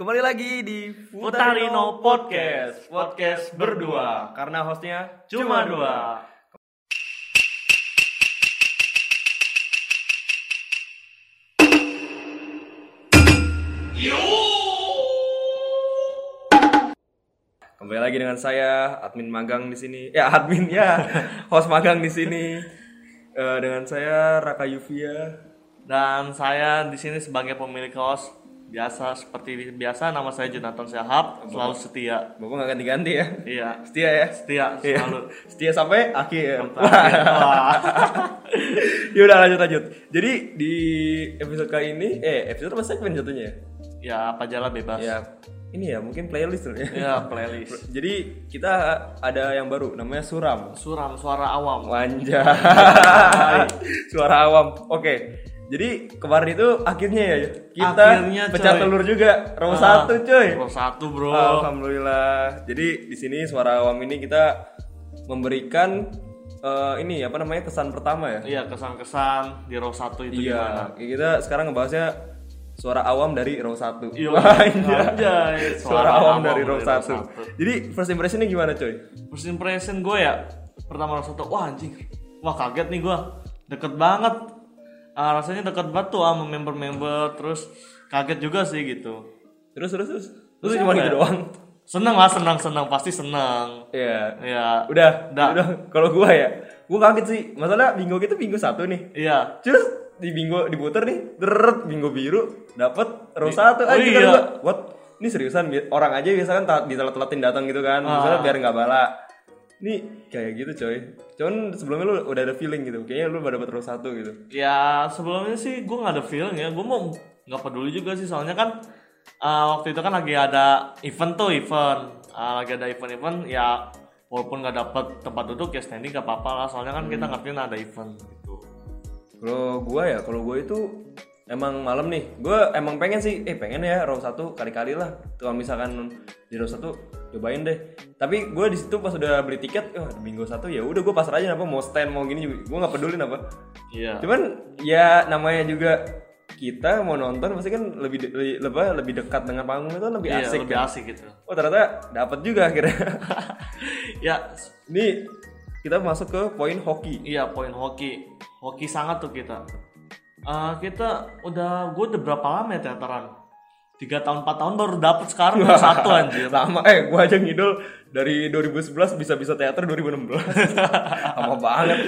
Kembali lagi di Futarino Podcast, podcast berdua. Karena hostnya Cuma dua. Kembali lagi dengan saya, admin magang di sini. Ya, admin ya, host magang di sini. Eh, dengan saya Raka Yuvia. Dan saya di sini sebagai pemilik host biasa seperti biasa nama saya Jonathan Syahab selalu setia. Bapak nggak ganti-ganti ya? Iya, Setia ya? setia Iya. selalu. Setia sampai akhir. Ya udah lanjut lanjut. Jadi di episode kali ini, eh episode apa segmen jatuhnya? ya apa jalan bebas. Ya ini ya mungkin playlist ya. Ya, playlist. Jadi kita ada yang baru namanya Suram. Suram suara awam. Wanjay. Suara awam. Oke. Jadi kemarin itu akhirnya ya kita Akhirnya, pecah coy. telur juga row Ah, satu coy. row satu, Bro. Alhamdulillah. Jadi di sini suara awam ini kita memberikan eh, ini apa namanya kesan pertama ya. Iya, kesan-kesan di row satu itu gimana? Iya. Kita sekarang ngebahasnya suara awam dari row satu. Iya, Wanjay. anjay. Suara awam dari row row satu. Jadi first impressionnya gimana coy? First impression gue ya pertama rasa tuh wah anjing wah kaget nih gue deket banget Ah, rasanya deket banget tuh sama member-member terus kaget juga sih gitu Terus terus terus. Terus cuma gitu ya? doang. seneng lah senang senang pasti senang Iya. ya Udah, Udah. udah. Kalau gua ya, gua kaget sih. Masalah bingo gitu bingo satu nih. iya Terus di bingo diputer nih, deret bingo biru, dapat row satu. oh Ah, kita iya. gua, what? Ini seriusan orang aja biasa kan ditelat-telatin datang gitu kan. Misalnya Ah. biar nggak bala. Ini kayak gitu coy. Cuman sebelumnya lu udah ada feeling gitu. Kayaknya lu dapet row satu gitu. ya sebelumnya sih gue nggak ada feeling ya. Gue mau nggak peduli juga sih. Soalnya kan ah, waktu itu kan lagi ada event tuh event. Ah, lagi ada event-event ya walaupun nggak dapet tempat duduk ya standing gak apa-apa lah. Soalnya kan kita ngertiin ada event gitu. Kalau gua ya, kalau gua itu emang malam nih, gua emang pengen sih, eh pengen ya row satu kali-kali lah. Kalau misalkan di row satu cobain deh. Tapi gua di situ pas udah beli tiket, di minggu satu ya udah gua pasrah aja apa mau stand mau gini juga, gua nggak peduli apa. iya Cuman ya namanya juga kita mau nonton pasti kan lebih de- lebih, lebih, lebih dekat dengan panggung itu lebih Iya, asik lebih kan. asik gitu Oh ternyata dapat juga akhirnya. ya Ini kita masuk ke poin hoki. iya poin hoki hoki sangat tuh kita Eh, kita udah gue udah berapa lama ya teateran tiga tahun empat tahun baru dapet sekarang baru satu anjir Lama eh gua aja ngidol dari 2011 bisa-bisa teater 2016. Lama banget.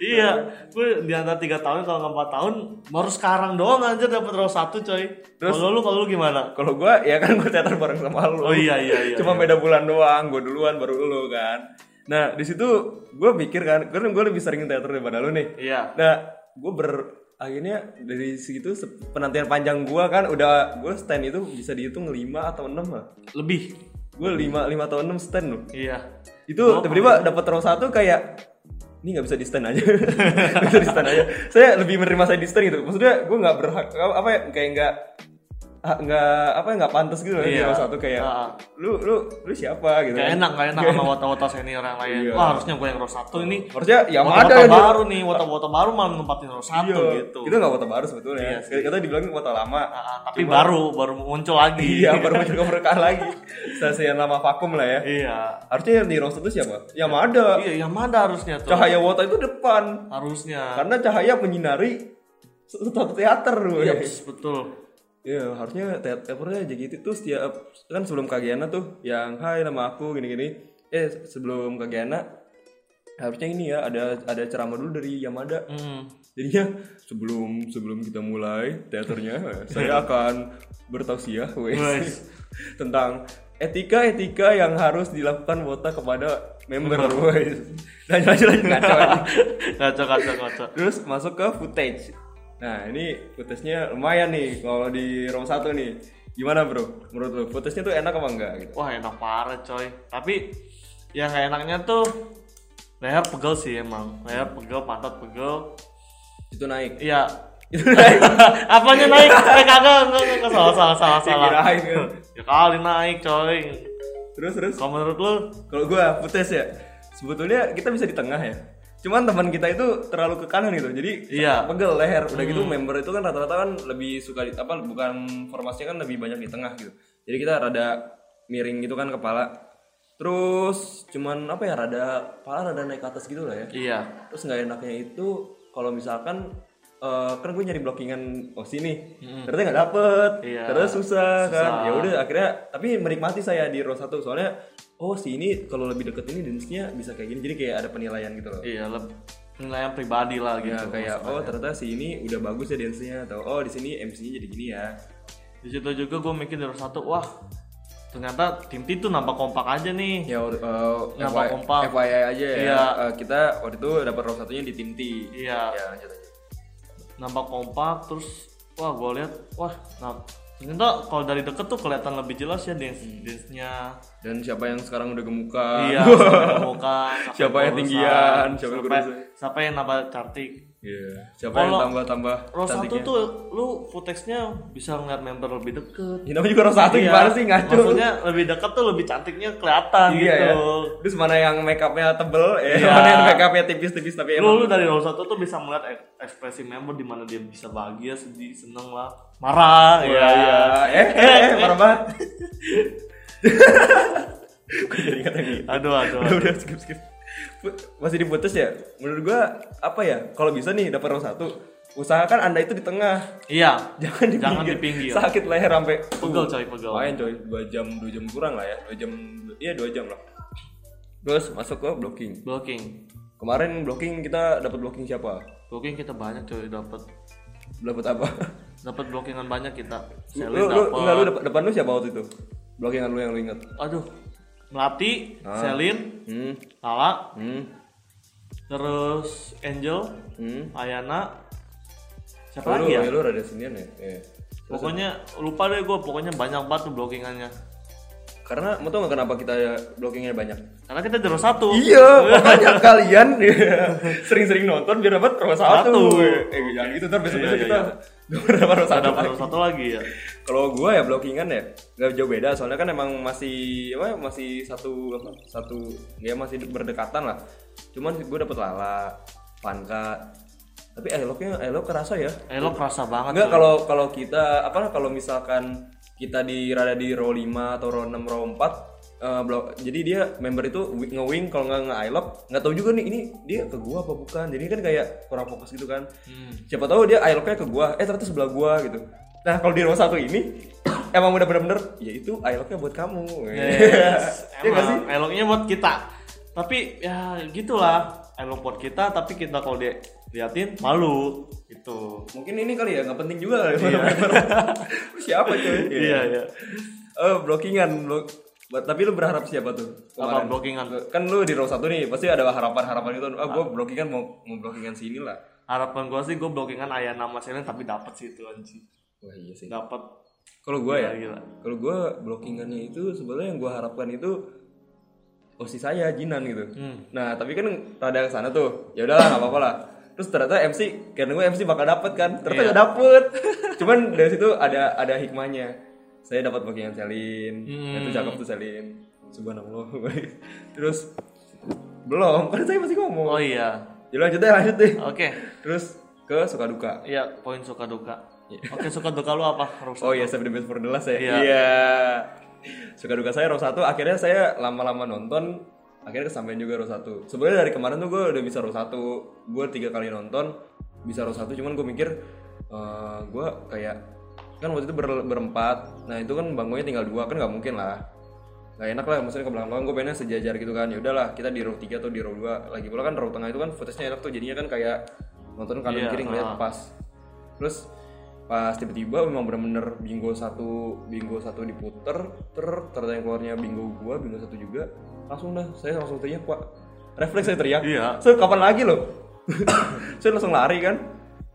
iya gue di antara tiga tahun kalau nggak empat tahun baru sekarang doang anjir dapet row satu coy kalau lu kalau lu gimana Kalau gua ya kan gua teater bareng sama lu. oh iya iya iya Cuma beda bulan doang, gua duluan baru lu kan. Nah, di situ gua pikir kan, karena gua lebih sering teater daripada lu nih. iya Nah, gua ber akhirnya dari situ se- penantian panjang gua kan udah gua stand itu bisa dihitung 5 atau 6 lah. lebih Gua 5 5 atau 6 stand loh. iya Itu tiba-tiba dapat row satu kayak ini nggak bisa di stand aja, bisa di stand aja. Saya lebih menerima saya di stand gitu. Maksudnya gue nggak berhak apa ya kayak nggak nggak apa nggak pantas gitu loh di Iya. row satu kayak Ah. lu lu lu siapa gitu. Gak kan. enak, gak enak sama wota-wota senior yang lain. Iya. Wah harusnya gue yang row satu ini. Harusnya yang Wota-wota ada baru nih, wota-wota baru malah nempatin row satu Iya, gitu. Itu nggak kota baru sebetulnya. Iya sih. Kita dibilang kota lama. Ah, tapi baru, baru muncul lagi. Iya, baru muncul kemerdekaan lagi. Stasiun lama vakum lah ya. Iya. Harusnya yang di row satu siapa? Yang ada. Iya, yang mana harusnya tuh? Cahaya wota itu depan. Harusnya. Karena cahaya menyinari satu teater. Iya, betul. Iya, harusnya teaternya JGT tuh setiap kan sebelum Kagiana tuh yang hai nama aku gini-gini. Eh, sebelum Kagiana harusnya ini ya ada ada ceramah dulu dari Yamada. Hmm. Jadinya sebelum sebelum kita mulai teaternya, saya akan bertausiah wes Wes. tentang etika-etika yang harus dilakukan wota kepada member wes. Lanjut lanjut lanjut ngaco kacau, kacau. Terus masuk ke footage. Nah ini footage-nya lumayan nih kalau di row 1 nih. Gimana bro? Menurut lo footage-nya tuh enak apa enggak gitu? Wah enak parah coy. Tapi yang gak enaknya tuh leher pegel sih emang. Leher pegel, pantat pegel. Itu naik. Iya. Itu naik. Apanya naik? Eh kagak, enggak, salah, salah, salah, salah. Kan. Ya kali naik coy. Terus terus. Kalau menurut lu? Kalau gua footage ya, sebetulnya kita bisa di tengah ya. Cuman teman kita itu terlalu ke kanan gitu jadi Iya. pegel leher. Udah gitu member itu kan rata-rata kan lebih suka di, apa bukan formasinya kan lebih banyak di tengah gitu. Jadi kita rada miring gitu kan kepala. Terus cuman apa ya rada kepala rada naik ke atas gitu lah ya. Iya. terus nggak enaknya itu kalau misalkan eh, kan gue nyari blockingan oh sini. Ternyata nggak dapet. Iya. terus susah, kan. Susah. ya udah akhirnya tapi menikmati saya di row satu. Soalnya oh si ini kalau lebih deket ini dance-nya bisa kayak gini jadi kayak ada penilaian gitu loh Iya, lebih penilaian pribadi lah gitu. ya kayak oh ternyata si ini udah bagus ya dance-nya atau oh di sini MC-nya jadi gini ya Di situ juga gue mikir dari satu, wah ternyata tim T tuh nampak kompak aja nih. ya uh, Nampak FY- kompak. FYI aja ya Iya. Eh, kita waktu itu dapat row satunya di tim T Iya. ya lanjut aja nampak kompak terus wah gue lihat wah nah ternyata kalau dari deket tuh kelihatan lebih jelas ya dance dance nya dan siapa yang sekarang udah gemukan iya sampai muka sampai Siapa yang tinggian, siapa yang siapa, kurusan. siapa yang nambah cantik Iya. Siapa yang Kalau tambah-tambah row satu tuh lu footage-nya bisa ngeliat member lebih deket Ya, namanya juga row satu Iya, gimana sih ngaco? maksudnya lebih dekat tuh lebih cantiknya kelihatan iya gitu ya. Terus mana yang make upnya tebel, ya. Iya. mana yang make upnya tipis-tipis tapi lu, emang lu dari row satu tuh bisa melihat ek- ekspresi member di mana dia bisa bahagia sedih seneng lah marah Iya, ya iya. Eh, eh, eh, parah banget. Aduh aduh, Udah, udah, skip, skip. Masih diputus ya? Menurut gua apa ya? Kalau bisa nih dapat row satu, usahakan anda itu di tengah. iya Jangan di Jangan pinggir. di pinggir. Sakit leher sampai Pegel, coy, pegel. Lumayan coy, 2 jam 2 jam kurang lah ya. 2 jam iya 2 jam lah. Terus masuk ke blocking. blocking Kemarin blocking kita dapat blocking siapa? blocking kita banyak coy dapat Dapat apa? dapat blockingan banyak kita lu, Selin lu, dapat enggak, lu depan, depan lu siapa waktu itu? Blockingan lu yang lu inget? aduh melati Ah. Selin Hmm, Lala hmm, terus Angel hmm. Ayana siapa Oh, lu, lagi ya ya, lu rada senior ya? Iya. pokoknya lupa deh gue pokoknya banyak banget tuh blockingannya Karena mau tau gak kenapa kita blockingnya banyak? karena kita jero satu Iya, makanya kalian sering-sering nonton biar dapat row satu. Satu. Eh, jangan gitu ntar besok Iya, iya, kita gak row satu. ada baru satu lagi ya Kalau gua ya blockingan ya nggak jauh beda soalnya kan emang masih apa masih satu apa satu ya masih berdekatan lah. Cuman gue dapet Lala, Panka. Tapi eloknya elok kerasa ya. lo kerasa banget Enggak kalau kalau kita apa kalau misalkan kita di rada di row 5 atau row 6 row 4 eh, jadi dia member itu wi- nge-wing kalau nggak nge lock nggak tahu juga nih ini dia ke gua apa bukan? Jadi kan kayak kurang fokus gitu kan. Hmm. siapa tahu dia eye locknya ke gua eh ternyata sebelah gua gitu. Nah kalau di row satu ini emang udah bener-bener ya itu eye locknya buat kamu. Yes, Iya nggak sih? Emang eloknya buat kita. Tapi ya gitulah elok buat kita tapi kita kalau dia liatin malu gitu. Mungkin ini kali ya nggak penting juga. Lu siapa coy iya iya. Oh, blockingan blok. Buat- Tapi lu berharap siapa tuh? apa blockingan Kan lu di row satu nih, pasti ada harapan-harapan itu. Ah, gua blockingan mau mau blockingan sini lah. harapan gua sih gua blockingan ayah nama Selin tapi dapat sih itu anjing Wah, iya sih. dapat Kalau gua ya, kalau gua blockingannya itu sebenarnya yang gua harapkan itu osi saya Jinan gitu. Hmm. Nah, tapi kan rada ke sana tuh. Ya udahlah, nggak apa-apa lah. Terus ternyata MC, karena gue MC bakal dapet kan, ternyata Iya. nggak dapet. Cuman dari situ ada ada hikmahnya. Saya dapat blockingan Selin, Hmm. itu cakep tuh Selin. Subhanallah. Terus belum, kan saya masih ngomong. oh iya Ya lanjut deh, lanjut deh. oke Terus ke suka duka. iya poin suka duka oke suka duka lu apa Rusa? Oh iya, save the best for the last ya. Iya. Iya. Suka duka saya row 1 akhirnya saya lama-lama nonton akhirnya kesampaian juga row 1. Sebenarnya dari kemarin tuh gue udah bisa row 1. Gue tiga kali nonton bisa row 1 cuman gue mikir eh gue kayak kan waktu itu ber- berempat. Nah, itu kan bangunnya tinggal dua kan nggak mungkin lah. Gak enak lah maksudnya ke belakang gue pengennya sejajar gitu kan. Ya udahlah, kita di row 3 atau di row 2. Lagi pula kan row tengah itu kan footage-nya enak tuh jadinya kan kayak nonton kanan Iya, kiri ngeliat ah. pas. Terus pas tiba-tiba memang bener-bener bingo satu bingo satu diputer ter ternyata yang keluarnya bingo gua bingo satu juga langsung dah saya langsung teriak pak refleks saya teriak Iya. so kapan lagi loh saya langsung lari kan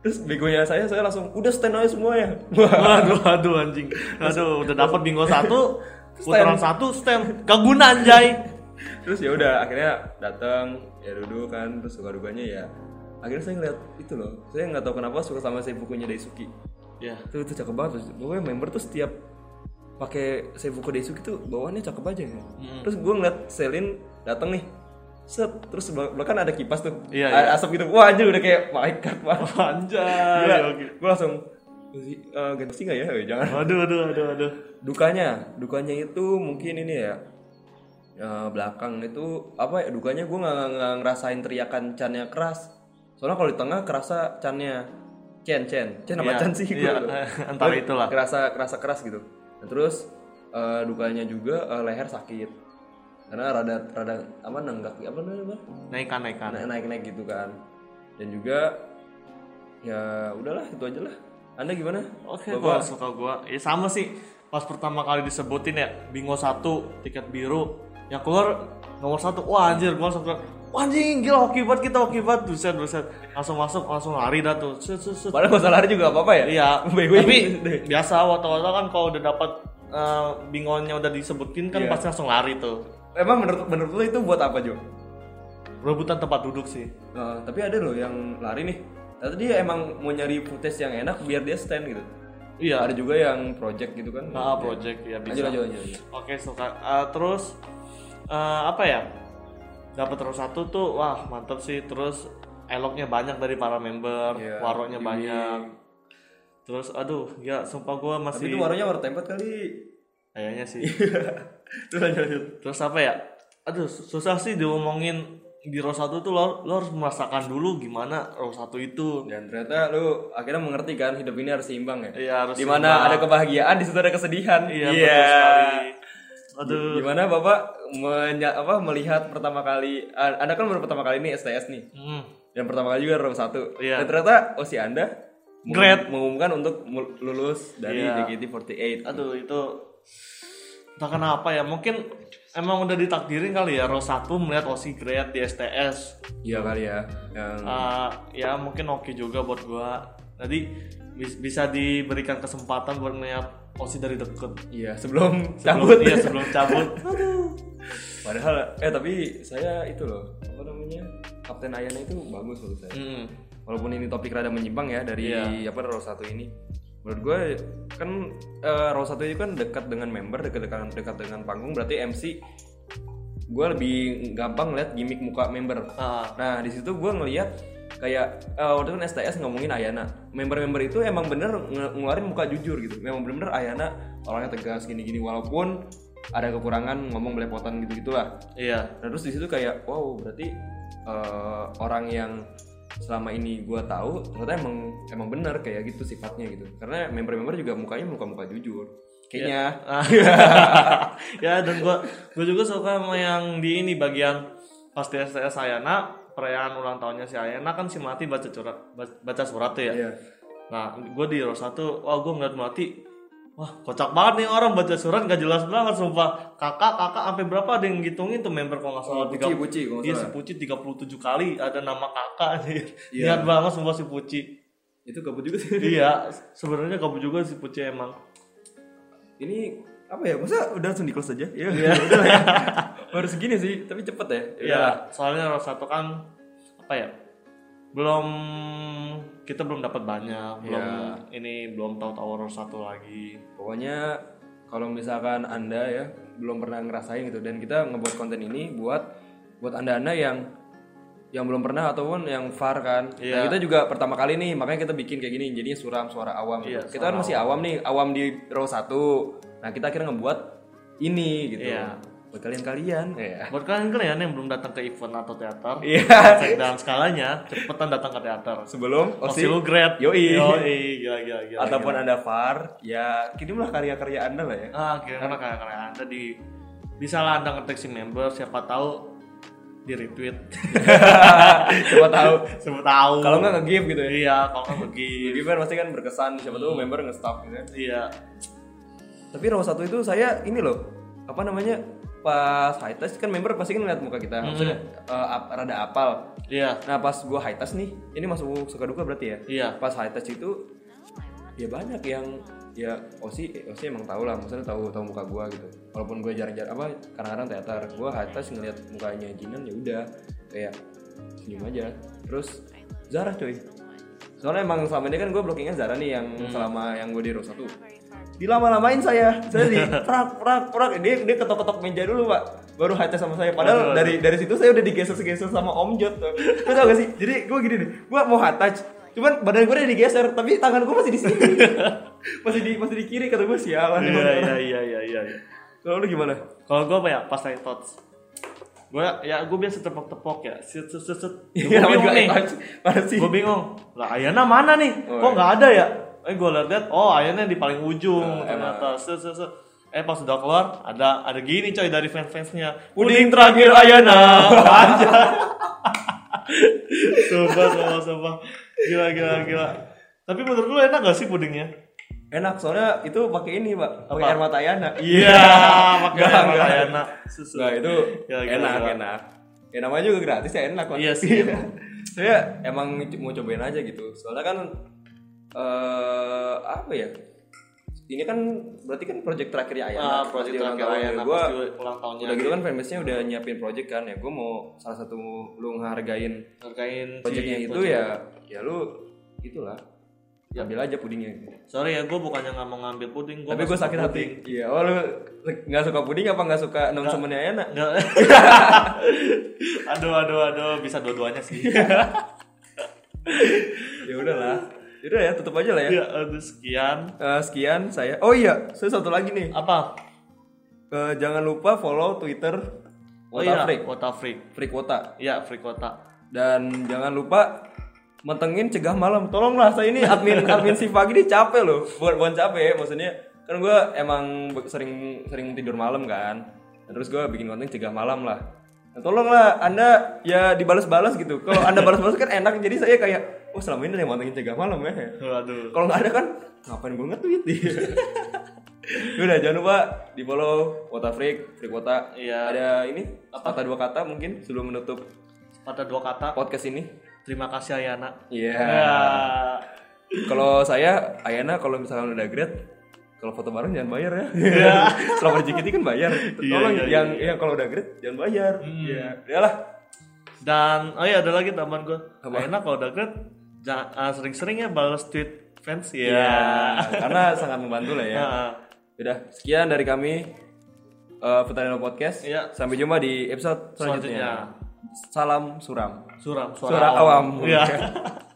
terus begonya saya saya langsung udah stand aja semua ya Waduh, aduh anjing. Aduh, udah dapat bingo satu, putaran satu stand. Gak guna anjay. terus ya udah akhirnya datang ya duduk kan terus suka dukanya ya akhirnya saya ngeliat itu loh saya nggak tahu kenapa suka sama saya bukunya Daisuki Ya. itu itu cakep banget pokoknya member tuh setiap pakai Seifuku Daisuke tuh bawaannya cakep aja ya Hmm. terus gue ngeliat Selin datang nih set terus belak- belakang ada kipas tuh Iya, iya. asap gitu wah anjir udah kayak god wah Anjay. Gila, oke. gue langsung eh ganti nggak ya Eh, jangan Waduh, waduh, waduh, waduh. dukanya dukanya itu mungkin ini ya eh, belakang itu apa ya dukanya gue nggak ngerasain teriakan cannya keras soalnya kalau di tengah kerasa cannya cen cen cen apa Iya, can sih iya, Gua- antara Gua itulah. kerasa kerasa keras gitu nah, terus eh, dukanya juga eh, leher sakit karena rada rada apa nenggak apa namanya Bang? Naikkan, naikkan. naik naik naik gitu kan dan juga ya udahlah itu aja lah anda gimana Oke, Bapak? kalau suka gua, ya sama sih. Pas pertama kali disebutin ya, bingo satu, tiket biru, yang keluar nomor satu, wah anjir, gua langsung keluar, wah anjing, gila hoki banget kita hoki banget, buset, buset, langsung masuk, langsung lari dah tuh, set, set, set. padahal masalah lari juga apa apa ya Iya, tapi biasa waktu-waktu kan kalau udah dapat eh, bingonya udah disebutin kan Iya. pasti langsung lari tuh. Emang menurut menurut lo itu buat apa Jo? Rebutan tempat duduk sih. Nah, tapi ada loh yang lari nih. Ternyata dia emang mau nyari footage yang enak biar dia stand gitu. Iya. Ada juga yang project gitu kan. Nah, project ya bisa. lanjut lanjut. lanjut. Oke suka. Eh, terus eh, apa ya? Dapat terus satu tuh, wah mantep sih. Terus eloknya banyak dari para member, Iya, waroknya banyak. Terus aduh, ya sumpah gua Tapi masih itu warnanya warna tempat kali. kayaknya sih. Terus lanjut lanjut. Terus apa ya? Aduh, susah sih diomongin di row 1 tuh lo, lo harus merasakan dulu gimana row 1 itu. Dan ternyata lu akhirnya mengerti kan hidup ini harus seimbang ya. Iya, harus Di mana seimbang. ada kebahagiaan di situ ada kesedihan. Iya, betul sekali. Aduh. Gimana Bapak menya, apa melihat pertama kali Anda kan baru pertama kali nih STS nih. Hmm. Dan pertama kali juga row 1. Iya. Dan ternyata oh si Anda Grade. mengumumkan untuk lulus dari Iya. JKT48. Aduh, itu entah kenapa ya. Mungkin emang udah ditakdirin kali ya row 1 melihat OSI grade di STS. Iya kali ya. Yang Ah, ya mungkin oke juga buat gua. Jadi bis- bisa diberikan kesempatan buat ngeliat OSI dari deket. iya sebelum Sebelum- cabut. Iya, sebelum cabut. Padahal eh tapi saya itu loh apa namanya Kapten Ayana itu bagus menurut saya. Hmm. Walaupun ini topik rada menyimpang ya dari Iya. apa row satu ini. Menurut gue kan eh, row satu ini kan dekat dengan member, dekat dengan dekat dengan panggung berarti MC gue lebih gampang lihat gimmick muka member. Ah, Nah di situ gue ngelihat kayak eh, waktu itu kan STS ngomongin Ayana. Member-member itu emang bener nge- ngeluarin muka jujur gitu. Memang bener-bener Ayana orangnya tegas gini-gini walaupun ada kekurangan ngomong belepotan gitu gitulah. iya. Nah, terus di situ kayak wow berarti eh, orang yang selama ini gue tahu ternyata emang emang bener kayak gitu sifatnya gitu. Karena member-member juga mukanya muka-muka jujur. Kayaknya. Ah. ya dan gua gua juga suka sama yang di ini bagian pasti STS Ayana perayaan ulang tahunnya si Ayana kan si Mati baca surat baca surat tuh ya. Iya. Nah, gue di row satu, wah gue ngeliat Mati, wah kocak banget nih orang baca surat gak jelas banget sumpah. Kakak kakak sampai berapa ada yang ngitungin tuh member kalau nggak salah Oh, Puci, Puci, kalau nggak Iya si. Puci 37 kali ada nama kakak anjir. Iya. Niat banget sumpah si Puci. Itu kabut juga sih. iya, sebenarnya kamu juga si Puci emang. Ini apa ya? Masa udah langsung di close aja? Iya. udah lah ya. Baru segini sih, tapi cepet ya. Iya, soalnya row satu kan apa ya? Belum kita belum dapat banyak, belum Iya. ini belum tahu-tahu row satu lagi. Pokoknya kalau misalkan anda ya belum pernah ngerasain gitu dan kita ngebuat konten ini buat buat anda-anda yang yang belum pernah ataupun yang far kan. Nah, Iya. kita juga pertama kali nih makanya kita bikin kayak gini jadinya suram suara awam. gitu. Iya, kita kan masih awam nih, awam di row 1. Nah, kita akhirnya ngebuat ini gitu. Iya. Buat kalian-kalian. Iya. Buat kalian kalian yang belum datang ke event atau teater, Iya. cek dalam skalanya, cepetan datang ke teater. Sebelum Osi lu grade. Yoi. Yoi, gila gila gila. ataupun gila. anda far, ya kirimlah karya-karya anda lah ya. ah, kira-kira kayak kayak Anda di bisa lah Anda ngetek si member, siapa tahu di retweet. Siapa tahu. siapa tahu. Kalau nggak nge-give gitu ya. Iya, kalau nggak pergi. Give kan pasti kan berkesan, siapa tahu member nge-stop gitu kan. Iya. Tapi row satu itu saya ini loh, apa namanya? Pas high test kan member pasti kan ngeliat muka kita, maksudnya eh, ap- rada apal. Iya. Nah pas gua high test nih, ini masuk suka duka berarti ya. Iya. Pas high test itu ya banyak yang ya Osi Osi emang tahu lah, maksudnya tahu tahu muka gua gitu. Walaupun gue jarang-jarang apa kadang-kadang teater, gua high test ngeliat mukanya Jinan ya udah kayak senyum aja. Terus Zara coy. Soalnya emang selama ini kan gue blockingnya Zara nih yang selama yang gue di row satu. Dilama-lamain saya saya di prak prak prak dia dia ketok-ketok meja dulu pak baru HC sama saya padahal waduh. dari dari situ saya udah digeser-geser sama Om Jot tuh Lu tau gak sih jadi gue gini nih gue mau touch cuman badan gue udah digeser tapi tangan gue masih di sini masih di masih di kiri kata gue sialan Iya emang. iya iya iya iya. kalau lu gimana Kalau gue apa ya pas naik tots. Gue ya gue biasa tepok-tepok ya. Set set set set. Iya, Gue bingung nih. Gue bingung. Lah Ayana mana nih? Oh, Kok iya. nggak ada ya? Eh gue liat oh Ayana di paling ujung Oh, ternyata. Set set set. Eh pas udah keluar ada ada gini coy dari fans-fansnya. Puding terakhir Ayana. Sumpah sumpah sumpah. Gila gila gila. Tapi menurut lu enak gak sih pudingnya? enak soalnya itu pakai ini pak pakai air mata Ayana Iya, pakai Nggak, air nggak. Ayana. Susu. Nah itu Gila, gila, enak gila. enak. Ya namanya juga gratis ya enak kok. Iya sih. Saya emang mau cobain aja gitu. Soalnya kan eh apa ya? Ini kan berarti kan project terakhirnya Ayana. Ah, project terakhir. Ayana Gua pasti ulang tahunnya. udah gitu kan fanbase-nya udah nyiapin project kan ya. Gue mau salah satu lu ngehargain Ngerjain si projectnya itu project. ya ya lu itulah. Ambil aja pudingnya. Sorry ya, gue bukannya nggak mau ngambil puding. Gua Tapi gue sakit hati. Iya, oh lu nggak suka puding apa nggak suka nongsemennya Ayana? Nggak. aduh, aduh, aduh, bisa dua-duanya sih. ya udahlah. Yaudah ya, tutup aja lah ya. ya, aduh, sekian. Eh, sekian saya. Oh iya, saya satu lagi nih. Apa? Eh, jangan lupa follow Twitter Oh Wota iya, Freak, Wota Freak. Freak Wota. Iya, Freak Wota. Dan jangan lupa mentengin cegah malam. Tolonglah saya ini admin admin si pagi ini capek loh. Bukan bukan capek, maksudnya kan gue emang sering sering tidur malam kan. Terus gue bikin konten cegah malam lah. Nah, tolonglah Anda ya dibalas-balas gitu. Kalau Anda balas-balas kan enak jadi saya kayak oh selama ini ada yang mantengin cegah malam ya. Waduh. Kalau nggak ada kan ngapain gue nge-tweet Udah jangan lupa di follow Wota Freak, Freak Wota. Iya. Ada ini kata dua kata mungkin sebelum menutup Kata dua kata. podcast ini. Terima kasih Ayana. Iya. Ya. Kalau saya Ayana kalau misalkan udah grade kalau foto bareng jangan bayar ya. Iya. Selama JKT kan bayar. Tolong iya, yang yang kalau udah grade jangan bayar. Iya. Iyalah. Dan oh iya ada lagi teman gue. Apa? Ayana kalau udah grade jangan ah, sering-sering ya balas tweet fans ya. Iya. Karena sangat membantu lah ya. Nah, Udah, sekian dari kami eh Pertanyaan Podcast. Iya. Sampai jumpa di episode selanjutnya. Selanjutnya. Salam suram. suram, Suara awam. Iya.